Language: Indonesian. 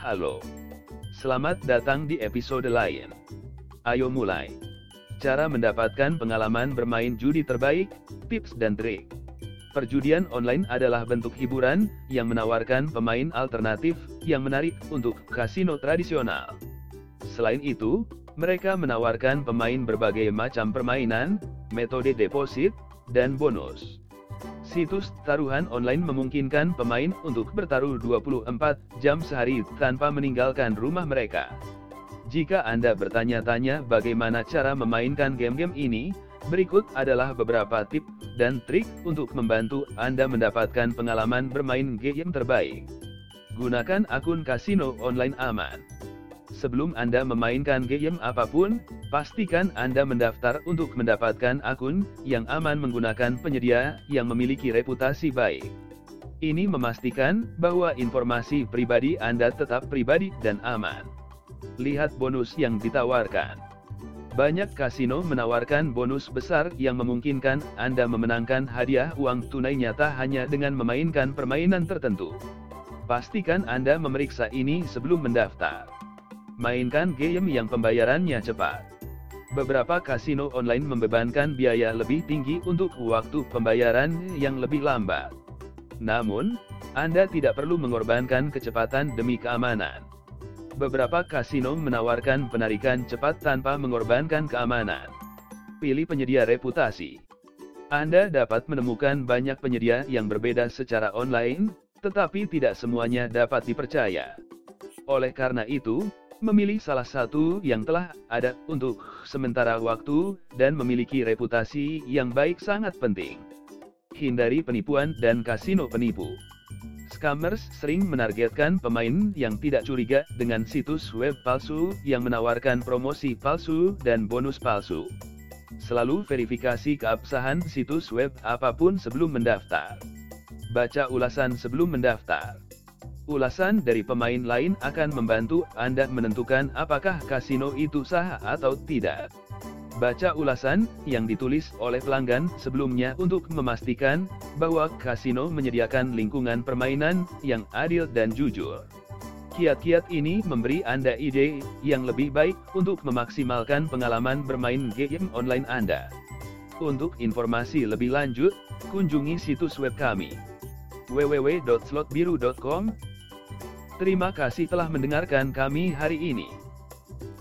Halo. Selamat datang di episode lain. Ayo mulai. Cara mendapatkan pengalaman bermain judi terbaik, tips dan trik. Perjudian online adalah bentuk hiburan yang menawarkan pemain alternatif yang menarik untuk kasino tradisional. Selain itu, mereka menawarkan pemain berbagai macam permainan, metode deposit, dan bonus. Situs taruhan online memungkinkan pemain untuk bertaruh 24 jam sehari tanpa meninggalkan rumah mereka. Jika Anda bertanya-tanya bagaimana cara memainkan game-game ini, berikut adalah beberapa tip dan trik untuk membantu Anda mendapatkan pengalaman bermain game terbaik. Gunakan akun kasino online aman. Sebelum Anda memainkan game apa pun, pastikan Anda mendaftar untuk mendapatkan akun yang aman menggunakan penyedia yang memiliki reputasi baik. Ini memastikan bahwa informasi pribadi Anda tetap pribadi dan aman. Lihat bonus yang ditawarkan. Banyak kasino menawarkan bonus besar yang memungkinkan Anda memenangkan hadiah uang tunai nyata hanya dengan memainkan permainan tertentu. Pastikan Anda memeriksa ini sebelum mendaftar. Mainkan game yang pembayarannya cepat. Beberapa kasino online membebankan biaya lebih tinggi untuk waktu pembayaran yang lebih lambat. Namun, Anda tidak perlu mengorbankan kecepatan demi keamanan. Beberapa kasino menawarkan penarikan cepat tanpa mengorbankan keamanan. Pilih penyedia reputasi. Anda dapat menemukan banyak penyedia yang berbeda secara online, tetapi tidak semuanya dapat dipercaya. Oleh karena itu, memilih salah satu yang telah ada untuk sementara waktu dan memiliki reputasi yang baik sangat penting. Hindari penipuan dan kasino penipu. Scammers sering menargetkan pemain yang tidak curiga dengan situs web palsu yang menawarkan promosi palsu dan bonus palsu. Selalu verifikasi keabsahan situs web apa pun sebelum mendaftar. Baca ulasan sebelum mendaftar. Ulasan dari pemain lain akan membantu Anda menentukan apakah kasino itu sah atau tidak. Baca ulasan yang ditulis oleh pelanggan sebelumnya untuk memastikan bahwa kasino menyediakan lingkungan permainan yang adil dan jujur. Kiat-kiat ini memberi Anda ide yang lebih baik untuk memaksimalkan pengalaman bermain game online Anda. Untuk informasi lebih lanjut, kunjungi situs web kami www.slotbiru.com Terima kasih telah mendengarkan kami hari ini.